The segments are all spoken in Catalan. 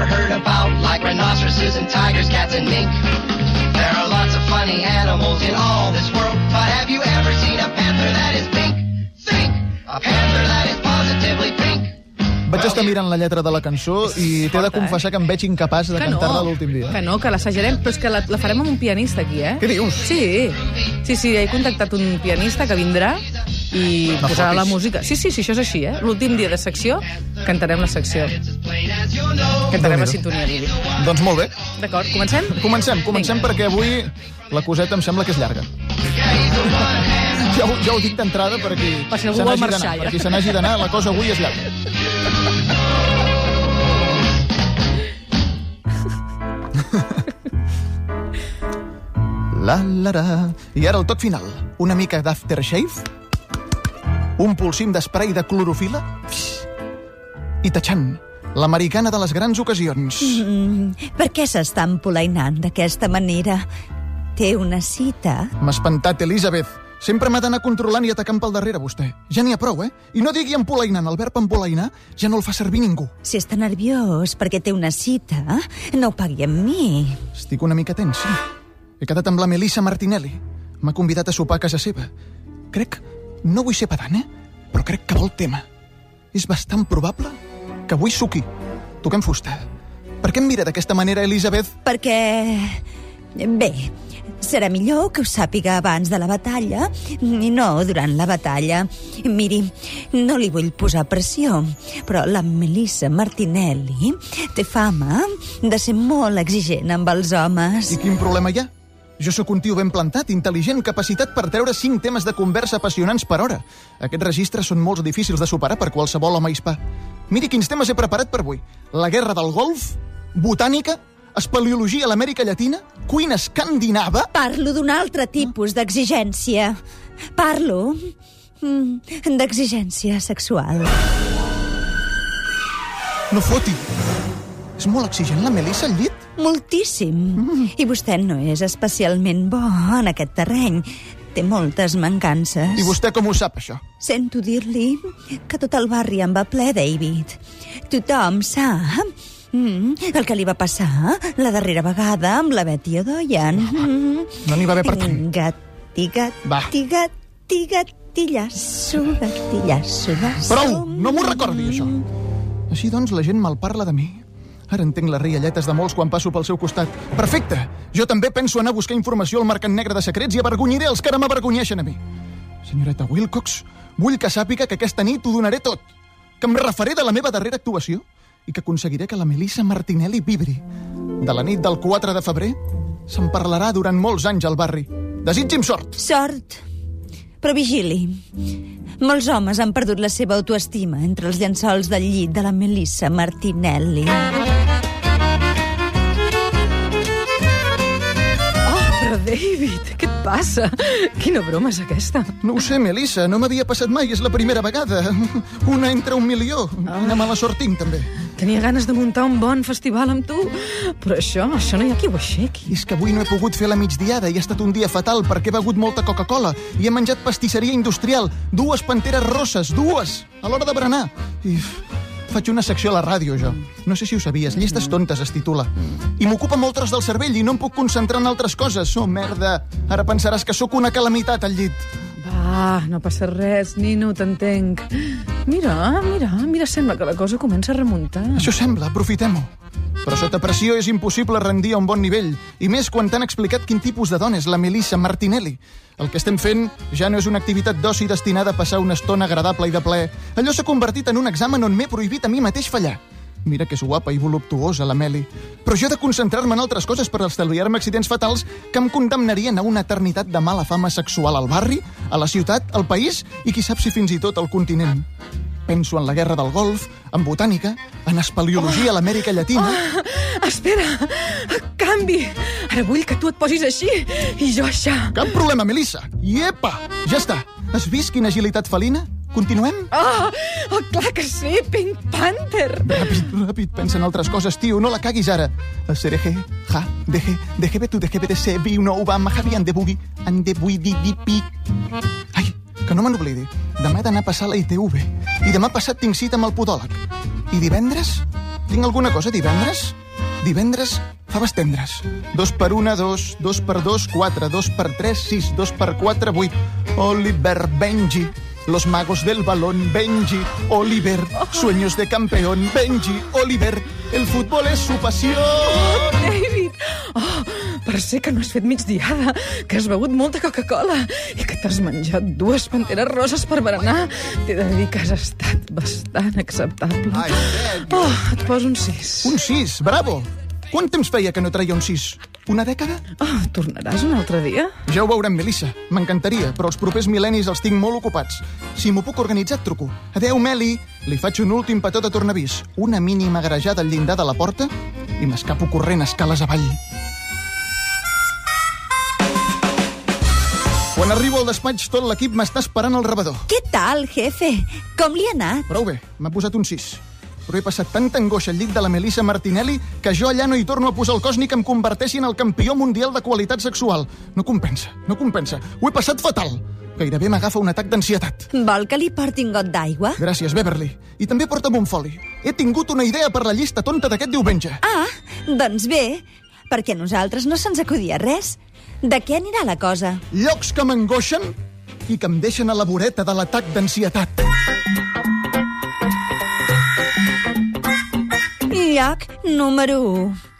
never heard about, like rhinoceroses and tigers, cats and mink. There are lots of funny animals in all this world, but have you ever seen a panther that is pink? Think! A panther that is positively pink. Vaig estar mirant la lletra de la cançó i t'he de eh? confessar que em veig incapaç de cantar-la no, l'últim dia. que no, que l'assajarem, però és que la, la farem amb un pianista aquí, eh? Què dius? Sí, sí, sí, he contactat un pianista que vindrà i No posarà la fotis. música. Sí, sí, sí, això és així, eh? L'últim dia de secció cantarem la secció. Cantarem la Déu-n'hi-do. sintonia, Vivi. Doncs molt bé. D'acord, comencem? Comencem, comencem Vinga. perquè avui la coseta em sembla que és llarga. Ja ho, ja ho dic d'entrada per qui Per si algú vol marxar, ja. Per qui se n'hagi d'anar, la cosa avui és llarga. La, la, la. I ara el toc final. Una mica d'aftershave, un polsim d'esprai de clorofila i tachant, l'americana de les grans ocasions. Mm, per què s'està empolainant d'aquesta manera? Té una cita? M'ha espantat, Elisabeth. Sempre m'ha d'anar controlant i atacant pel darrere, vostè. Ja n'hi ha prou, eh? I no digui empolainant. El verb empolainar ja no el fa servir ningú. Si està nerviós perquè té una cita, no ho pagui amb mi. Estic una mica tens, sí. He quedat amb la Melissa Martinelli. M'ha convidat a sopar a casa seva. Crec, no vull ser pedant, eh? Però crec que vol tema. És bastant probable que avui suqui. Toquem fusta. Per què em mira d'aquesta manera, Elisabeth? Perquè... Bé, serà millor que ho sàpiga abans de la batalla i no durant la batalla. Miri, no li vull posar pressió, però la Melissa Martinelli té fama de ser molt exigent amb els homes. I quin problema hi ha? Jo sóc un tio ben plantat, intel·ligent, capacitat per treure cinc temes de conversa apassionants per hora. Aquests registres són molt difícils de superar per qualsevol home hispà. Miri quins temes he preparat per avui. La guerra del Golf, botànica, espeleologia a l'Amèrica Llatina, cuina escandinava... Parlo d'un altre tipus d'exigència. Parlo mm, d'exigència sexual. No foti! És molt exigent la Melissa al llit? Moltíssim. I vostè no és especialment bo en aquest terreny. Té moltes mancances. I vostè com ho sap, això? Sento dir-li que tot el barri en va ple, David. Tothom sap mm, el que li va passar la darrera vegada amb la Betty O'Doyen. Mm. No n'hi va haver per tant. Gatti, Va. gatti, gatti, gatillasso, gatillasso. Prou! No m'ho recordi, això. Així doncs, la gent mal parla de mi. Ara entenc les rialletes de molts quan passo pel seu costat. Perfecte! Jo també penso anar a buscar informació al Mercat Negre de Secrets i avergonyiré els que ara m'avergonyeixen a mi. Senyoreta Wilcox, vull que sàpiga que aquesta nit ho donaré tot. Que em refaré de la meva darrera actuació i que aconseguiré que la Melissa Martinelli vibri. De la nit del 4 de febrer se'n parlarà durant molts anys al barri. Desitgi'm sort! Sort. Però vigili. Molts homes han perdut la seva autoestima entre els llençols del llit de la Melissa Martinelli. David, què et passa? Quina broma és aquesta? No ho sé, Melissa, no m'havia passat mai, és la primera vegada. Una entre un milió. Quina mala sort tinc, també. Tenia ganes de muntar un bon festival amb tu, però això, això no hi ha qui ho aixequi. És que avui no he pogut fer la migdiada i ha estat un dia fatal perquè he begut molta Coca-Cola i he menjat pastisseria industrial, dues panteres rosses, dues, a l'hora de berenar. I faig una secció a la ràdio, jo. No sé si ho sabies, Llistes tontes es titula. I m'ocupa molt tros del cervell i no em puc concentrar en altres coses. Oh, merda, ara pensaràs que sóc una calamitat al llit. Va, no passa res, Nino, t'entenc. Mira, mira, mira, sembla que la cosa comença a remuntar. Això sembla, aprofitem-ho. Però sota pressió és impossible rendir a un bon nivell, i més quan t'han explicat quin tipus de dona és la Melissa Martinelli. El que estem fent ja no és una activitat d'oci destinada a passar una estona agradable i de ple. Allò s'ha convertit en un examen on m'he prohibit a mi mateix fallar. Mira que és guapa i voluptuosa, la Meli. Però jo he de concentrar-me en altres coses per estalviar-me accidents fatals que em condemnarien a una eternitat de mala fama sexual al barri, a la ciutat, al país i qui sap si fins i tot al continent. Penso en la guerra del Golf, en botànica, en espeleologia a l'Amèrica Llatina... Espera, canvi. Ara vull que tu et posis així i jo això. Cap problema, Melissa. Iepa! Ja està. Has vist quina agilitat felina? Continuem? Ah, oh, clar que sí, Pink Panther. Ràpid, ràpid, pensa en altres coses, tio, no la caguis ara. Sereje, ja, deje, dejebe tu, dejebe de ser, vi una uva, majavi, ande bugui, ande bui, di, di, pi. Ai, que no me n'oblidi. Demà he d'anar a passar la ITV. I demà passat tinc cita amb el podòleg. I divendres, Tinc alguna cosa divendres? Divendres, faves tendres. Dos per una, dos, dos per dos, quatre, dos per tres, sis, dos per quatre, vuit. Oliver Benji, los magos del balón, Benji, Oliver, sueños de campeón, Benji, Oliver, el fútbol es su pasión. Per ser que no has fet migdiada, que has begut molta Coca-Cola i que t'has menjat dues panteres roses per berenar, t'he de dir que has estat bastant acceptable. Oh, et poso un 6. Un 6, bravo! Quant temps feia que no traia un 6? Una dècada? Oh, tornaràs un altre dia? Ja ho veurem, Melissa. M'encantaria, però els propers mil·lennis els tinc molt ocupats. Si m'ho puc organitzar, et truco. Adeu, Meli. Li faig un últim petó de tornavís, una mínima garejada al llindar de la porta i m'escapo corrent escales avall. Quan arribo al despatx, tot l'equip m'està esperant al rebedor. Què tal, jefe? Com li ha anat? Prou bé, m'ha posat un 6. Però he passat tanta angoixa al llit de la Melissa Martinelli que jo allà no hi torno a posar el cos ni que em converteixi en el campió mundial de qualitat sexual. No compensa, no compensa. Ho he passat fatal. Gairebé m'agafa un atac d'ansietat. Vol que li porti un got d'aigua? Gràcies, Beverly. I també porta'm un foli. He tingut una idea per la llista tonta d'aquest diumenge. Ah, doncs bé, perquè a nosaltres no se'ns acudia res. De què anirà la cosa? Llocs que m'angoixen i que em deixen a la voreta de l'atac d'ansietat. Lloc número 1.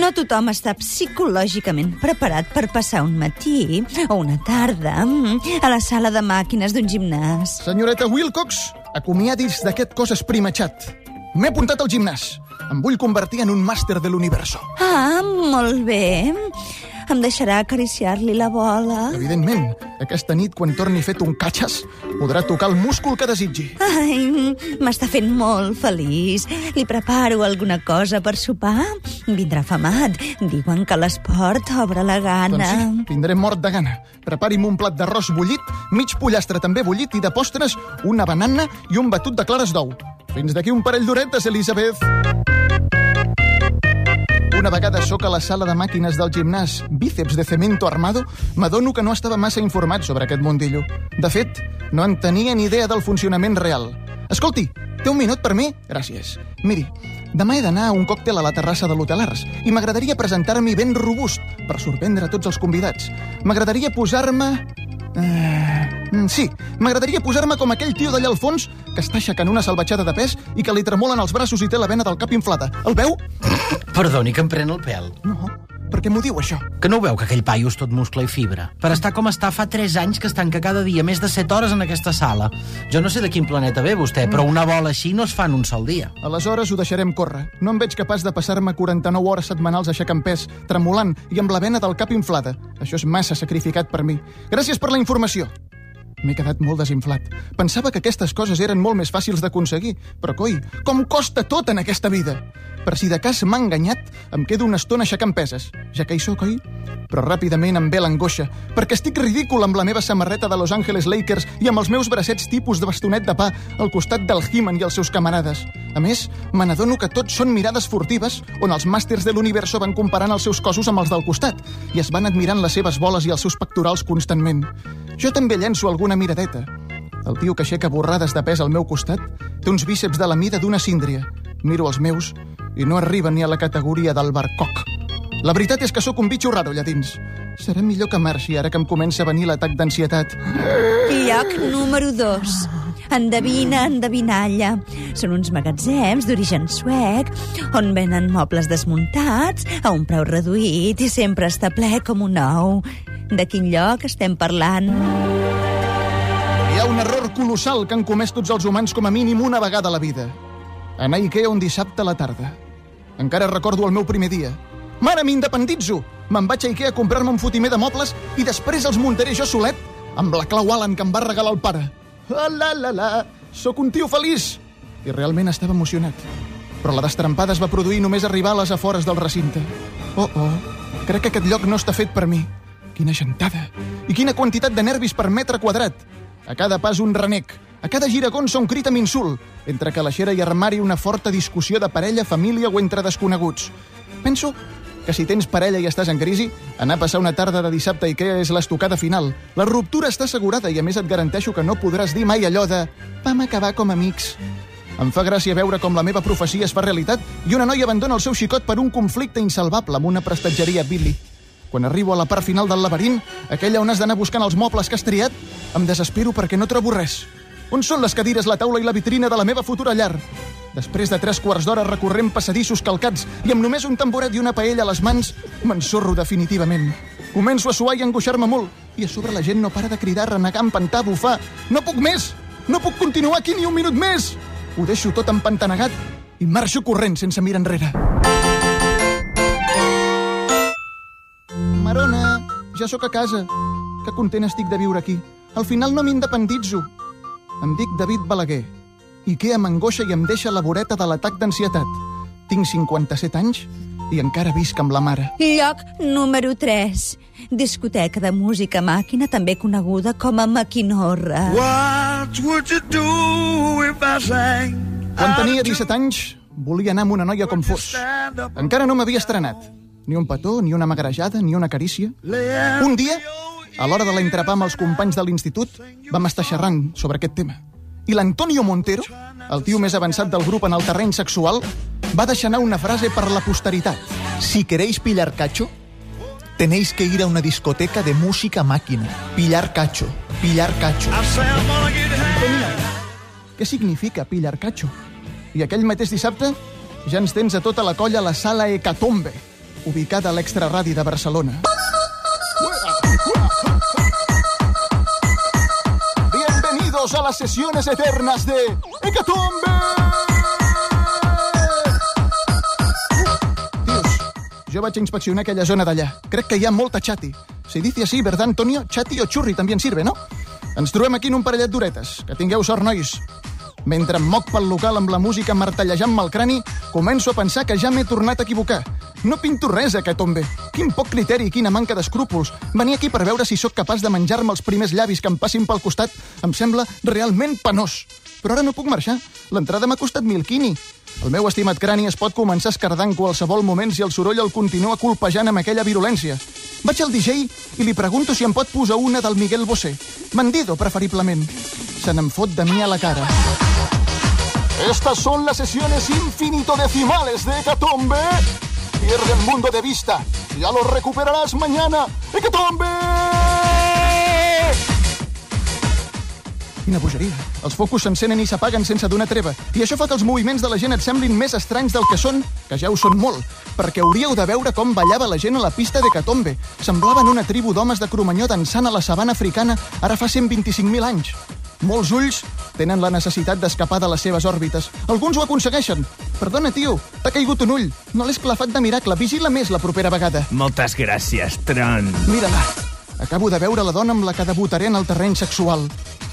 No tothom està psicològicament preparat per passar un matí o una tarda mm, a la sala de màquines d'un gimnàs. Senyoreta Wilcox, acomiadis d'aquest cos esprimatxat. M'he apuntat al gimnàs. Em vull convertir en un màster de l'universo. Ah, molt bé. Em deixarà acariciar-li la bola. Evidentment, aquesta nit, quan torni fet un catxes, podrà tocar el múscul que desitgi. Ai, m'està fent molt feliç. Li preparo alguna cosa per sopar. Vindrà afamat. Diuen que l'esport obre la gana. Doncs sí, tindré mort de gana. Prepari'm un plat d'arròs bullit, mig pollastre també bullit i de postres una banana i un batut de clares d'ou. Fins d'aquí un parell d'horetes, Elisabeth. Una vegada sóc a la sala de màquines del gimnàs Bíceps de Cemento Armado, m'adono que no estava massa informat sobre aquest mundillo. De fet, no en tenia ni idea del funcionament real. Escolti, té un minut per mi? Gràcies. Miri, demà he d'anar a un còctel a la terrassa de l'Hotel Ars i m'agradaria presentar-m'hi ben robust per sorprendre tots els convidats. M'agradaria posar-me... Uh, sí, m'agradaria posar-me com aquell tio d'allà al fons que està aixecant una salvatjada de pes i que li tremolen els braços i té la vena del cap inflada. El veu? Perdoni que em pren el pèl. No, per què m'ho diu, això? Que no veu que aquell paio és tot muscle i fibra? Per estar com està fa 3 anys que es tanca cada dia més de 7 hores en aquesta sala. Jo no sé de quin planeta ve vostè, però una bola així no es fa en un sol dia. Aleshores ho deixarem córrer. No em veig capaç de passar-me 49 hores setmanals aixecant pes, tremolant i amb la vena del cap inflada. Això és massa sacrificat per mi. Gràcies per la informació. M'he quedat molt desinflat. Pensava que aquestes coses eren molt més fàcils d'aconseguir, però coi, com costa tot en aquesta vida? Per si de cas m'ha enganyat, em quedo una estona aixecant peses, ja que hi sóc, oi? Però ràpidament em ve l'angoixa, perquè estic ridícul amb la meva samarreta de Los Angeles Lakers i amb els meus bracets tipus de bastonet de pa al costat del He-Man i els seus camarades. A més, me n'adono que tots són mirades furtives on els màsters de l'universo van comparant els seus cossos amb els del costat i es van admirant les seves boles i els seus pectorals constantment. Jo també llenço alguna miradeta. El tio que aixeca borrades de pes al meu costat té uns bíceps de la mida d'una síndria. Miro els meus i no arriba ni a la categoria del barcoc. La veritat és que sóc un bitxo raro allà dins. Serà millor que marxi ara que em comença a venir l'atac d'ansietat. Lloc número 2. Endevina, endevinalla. Són uns magatzems d'origen suec on venen mobles desmuntats a un preu reduït i sempre està ple com un ou. De quin lloc estem parlant? Hi ha un error colossal que han comès tots els humans com a mínim una vegada a la vida. Anar a Ikea un dissabte a la tarda. Encara recordo el meu primer dia. Mare, m'independitzo! Me'n vaig a Ikea a comprar-me un fotimer de mobles i després els muntaré jo solet amb la clau Allen que em va regalar el pare. Ah, la, la, la! Sóc un tio feliç! I realment estava emocionat. Però la destrempada es va produir només arribar a les afores del recinte. Oh, oh, crec que aquest lloc no està fet per mi. Quina gentada! I quina quantitat de nervis per metre quadrat! A cada pas un renec, a cada giragonsa un crit amb insult, entre calaixera i armari una forta discussió de parella, família o entre desconeguts. Penso que si tens parella i estàs en crisi, anar a passar una tarda de dissabte a Ikea és l'estocada final. La ruptura està assegurada i a més et garanteixo que no podràs dir mai allò de «vam acabar com amics». Em fa gràcia veure com la meva profecia es fa realitat i una noia abandona el seu xicot per un conflicte insalvable amb una prestatgeria Billy. Quan arribo a la part final del laberint, aquella on has d'anar buscant els mobles que has triat, em desespero perquè no trobo res. On són les cadires, la taula i la vitrina de la meva futura llar? Després de tres quarts d'hora recorrent passadissos calcats i amb només un tamboret i una paella a les mans, m'ensorro definitivament. Començo a suar i angoixar-me molt i a sobre la gent no para de cridar, renegar, empantar, bufar. No puc més! No puc continuar aquí ni un minut més! Ho deixo tot empantanegat i marxo corrent sense mirar enrere. Ja sóc a casa. Que content estic de viure aquí. Al final no m'independitzo. Em dic David Balaguer. Ikea m'angoixa i em deixa la voreta de l'atac d'ansietat. Tinc 57 anys i encara visc amb la mare. Lloc número 3. Discoteca de música màquina, també coneguda com a maquinorra. What would you do if I sang? Quan tenia 17 anys, volia anar amb una noia com fos. Encara no m'havia estrenat. Ni un petó, ni una magrejada, ni una carícia. Un dia, a l'hora de l'entrepà amb els companys de l'institut, vam estar xerrant sobre aquest tema. I l'Antonio Montero, el tio més avançat del grup en el terreny sexual, va deixar anar una frase per la posteritat. Si queréis pillar cacho, tenéis que ir a una discoteca de música máquina. Pillar cacho, pillar cacho. High. Què significa pillar cacho? I aquell mateix dissabte ja ens tens a tota la colla a la sala Hecatombe, ubicada a l'extraradi de Barcelona. Bienvenidos a las sesiones eternas de Hecatombe! Tios, jo vaig inspeccionar aquella zona d'allà. Crec que hi ha molta chati. Si dice así, ¿verdad, Antonio? Chati o churri també en sirve, no? Ens trobem aquí en un parellet d'horetes. Que tingueu sort, nois. Mentre em moc pel local amb la música martellejant-me el crani, començo a pensar que ja m'he tornat a equivocar. No pinto res, aquest tombe. Quin poc criteri i quina manca d'escrúpols. Venir aquí per veure si sóc capaç de menjar-me els primers llavis que em passin pel costat em sembla realment penós. Però ara no puc marxar. L'entrada m'ha costat mil quini. El meu estimat crani es pot començar a escardar en qualsevol moment si el soroll el continua colpejant amb aquella virulència. Vaig al DJ i li pregunto si em pot posar una del Miguel Bosé. Bandido, preferiblement. Se n'en fot de mi a la cara. Estas son las sesiones infinitodecimales de Hecatombe. Pierde el mundo de vista. Ya lo recuperarás mañana. Hecatombe! Quina bogeria. Els focus s'encenen i s'apaguen sense donar treva. I això fa que els moviments de la gent et semblin més estranys del que són, que ja ho són molt, perquè hauríeu de veure com ballava la gent a la pista de Catombe. Semblaven una tribu d'homes de Cromanyó dansant a la sabana africana ara fa 125.000 anys. Molts ulls tenen la necessitat d'escapar de les seves òrbites. Alguns ho aconsegueixen. Perdona, tio, t'ha caigut un ull. No l'he esclafat de miracle. Vigila més la propera vegada. Moltes gràcies, Tron. Mira-la. Acabo de veure la dona amb la que debutaré en el terreny sexual.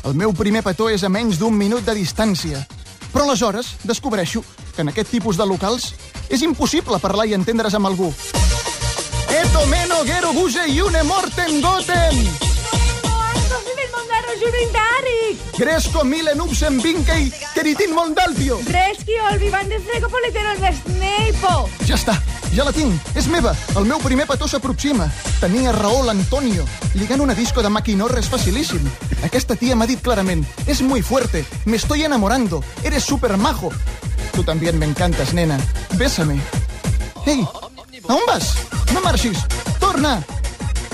El meu primer petó és a menys d'un minut de distància. Però aleshores descobreixo que en aquest tipus de locals és impossible parlar i entendre's amb algú. Eto meno gero guse iune morten goten! Gresco mille nupsen vinkei teritin mondalpio! Reski olvivan de frego politeros de Sneipo. Ja està, ja la tinc, és meva. El meu primer petó s'aproxima. Tenia raó l'Antonio. Lligant una disco de maquinorra és facilíssim. Aquesta tia m'ha dit clarament, es muy fuerte, me estoy enamorando, eres super majo. Tu también me encantas, nena. Bésame. Ei, a on vas? No marxis. Torna!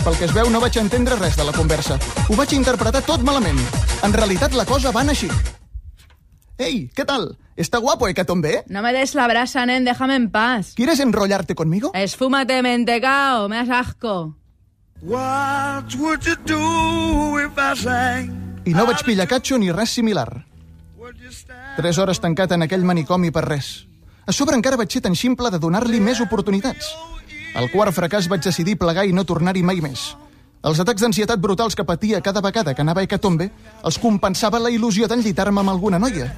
Pel que es veu, no vaig entendre res de la conversa. Ho vaig interpretar tot malament. En realitat, la cosa va anar així. Ei, ¿qué tal? ¿Está guapo Hecatombe? No me des la brasa, nen, déjame en paz. ¿Quieres enrollarte conmigo? Esfúmate, mentecao, me das asco. What would you do if I sang? I no vaig pillar catxo ni res similar. Tres hores tancat en aquell manicomi per res. A sobre encara vaig ser tan ximple de donar-li més oportunitats. Al quart fracàs vaig decidir plegar i no tornar-hi mai més. Els atacs d'ansietat brutals que patia cada vegada que anava a Hecatombe els compensava la il·lusió d'enllitar-me amb alguna noia.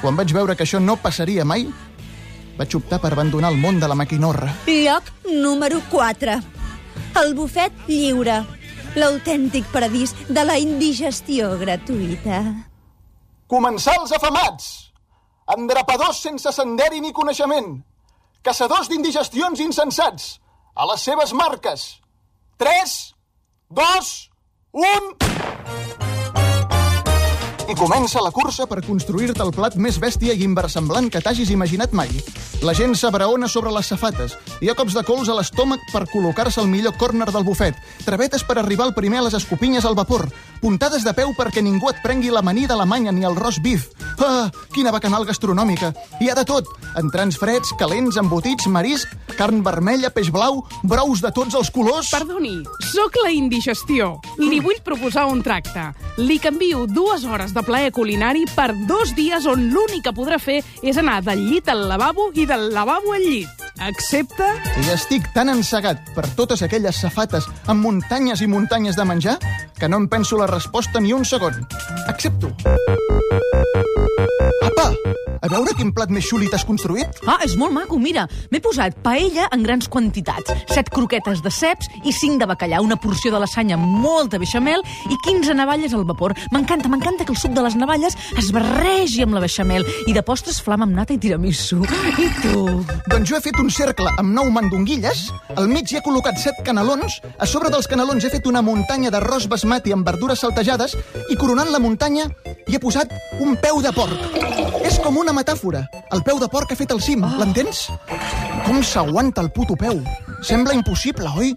Quan vaig veure que això no passaria mai, vaig optar per abandonar el món de la maquinorra. Lloc número 4. El bufet lliure. L'autèntic paradís de la indigestió gratuïta. Comensals afamats! Endrapadors sense senderi ni coneixement! Caçadors d'indigestions insensats! A les seves marques! 3, 2, 1... I comença la cursa per construir-te el plat més bèstia i inversemblant que t'hagis imaginat mai. La gent s'abraona sobre les safates. Hi ha cops de cols a l'estómac per col·locar-se al millor córner del bufet. Travetes per arribar al primer a les escopinyes al vapor. Puntades de peu perquè ningú et prengui l'amanida alemanya ni el roast beef. Ah, quina bacanal gastronòmica. Hi ha de tot. Entrants freds, calents, embotits, marisc, carn vermella, peix blau, brous de tots els colors... Perdoni, sóc la indigestió. Li vull proposar un tracte. Li canvio dues hores de plaer culinari per dos dies on l'únic que podrà fer és anar del llit al lavabo i del lavabo al llit. Accepta? I estic tan encegat per totes aquelles safates amb muntanyes i muntanyes de menjar que no em penso la resposta ni un segon. Accepto. Apa, a veure quin plat més xuli t'has construït? Ah, és molt maco, mira. M'he posat paella en grans quantitats, set croquetes de ceps i cinc de bacallà, una porció de lasanya amb molta beixamel i 15 navalles al vapor. M'encanta, m'encanta que el suc de les navalles es barregi amb la beixamel i de postres flam amb nata i tiramisú. I tu? Doncs jo he fet un cercle amb nou mandonguilles, al mig hi he col·locat set canelons, a sobre dels canelons he fet una muntanya d'arròs basmati amb verdures saltejades i coronant la muntanya hi he posat un peu de porc. És com una metàfora. El peu de porc ha fet el cim, l'entens? Com s'aguanta el puto peu? Sembla impossible, oi?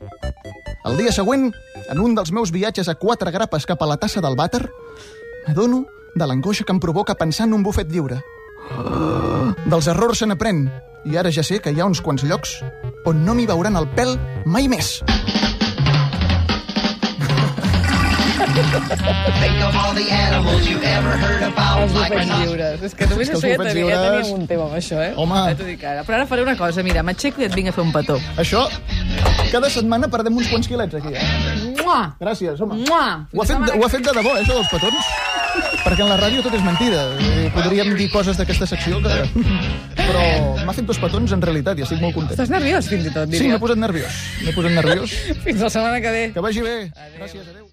El dia següent, en un dels meus viatges a quatre grapes cap a la tassa del vàter, m'adono de l'angoixa que em provoca pensar en un bufet lliure. Dels errors se n'aprèn, i ara ja sé que hi ha uns quants llocs on no m'hi veuran el pèl mai més. Think of all the animals you've ever heard about, Els like lliures. És que només això ja, tenia, ja teníem un tema amb això, eh? Home. Ja t'ho dic ara. Però ara faré una cosa, mira, m'aixeco i et vinc a fer un petó. Això, cada setmana perdem uns quants quilets aquí. Eh? Mua! Gràcies, home. Mua! Ho ha, fet, de- ho ha fet de debò, eh, això dels petons? Perquè en la ràdio tot és mentida. Podríem dir coses d'aquesta secció que... Però m'ha fet dos petons en realitat i estic molt content. Estàs nerviós, fins i tot, Sí, diria. m'he posat nerviós. M'he posat nerviós. Fins la setmana que ve. Que vagi bé. Gràcies, adéu.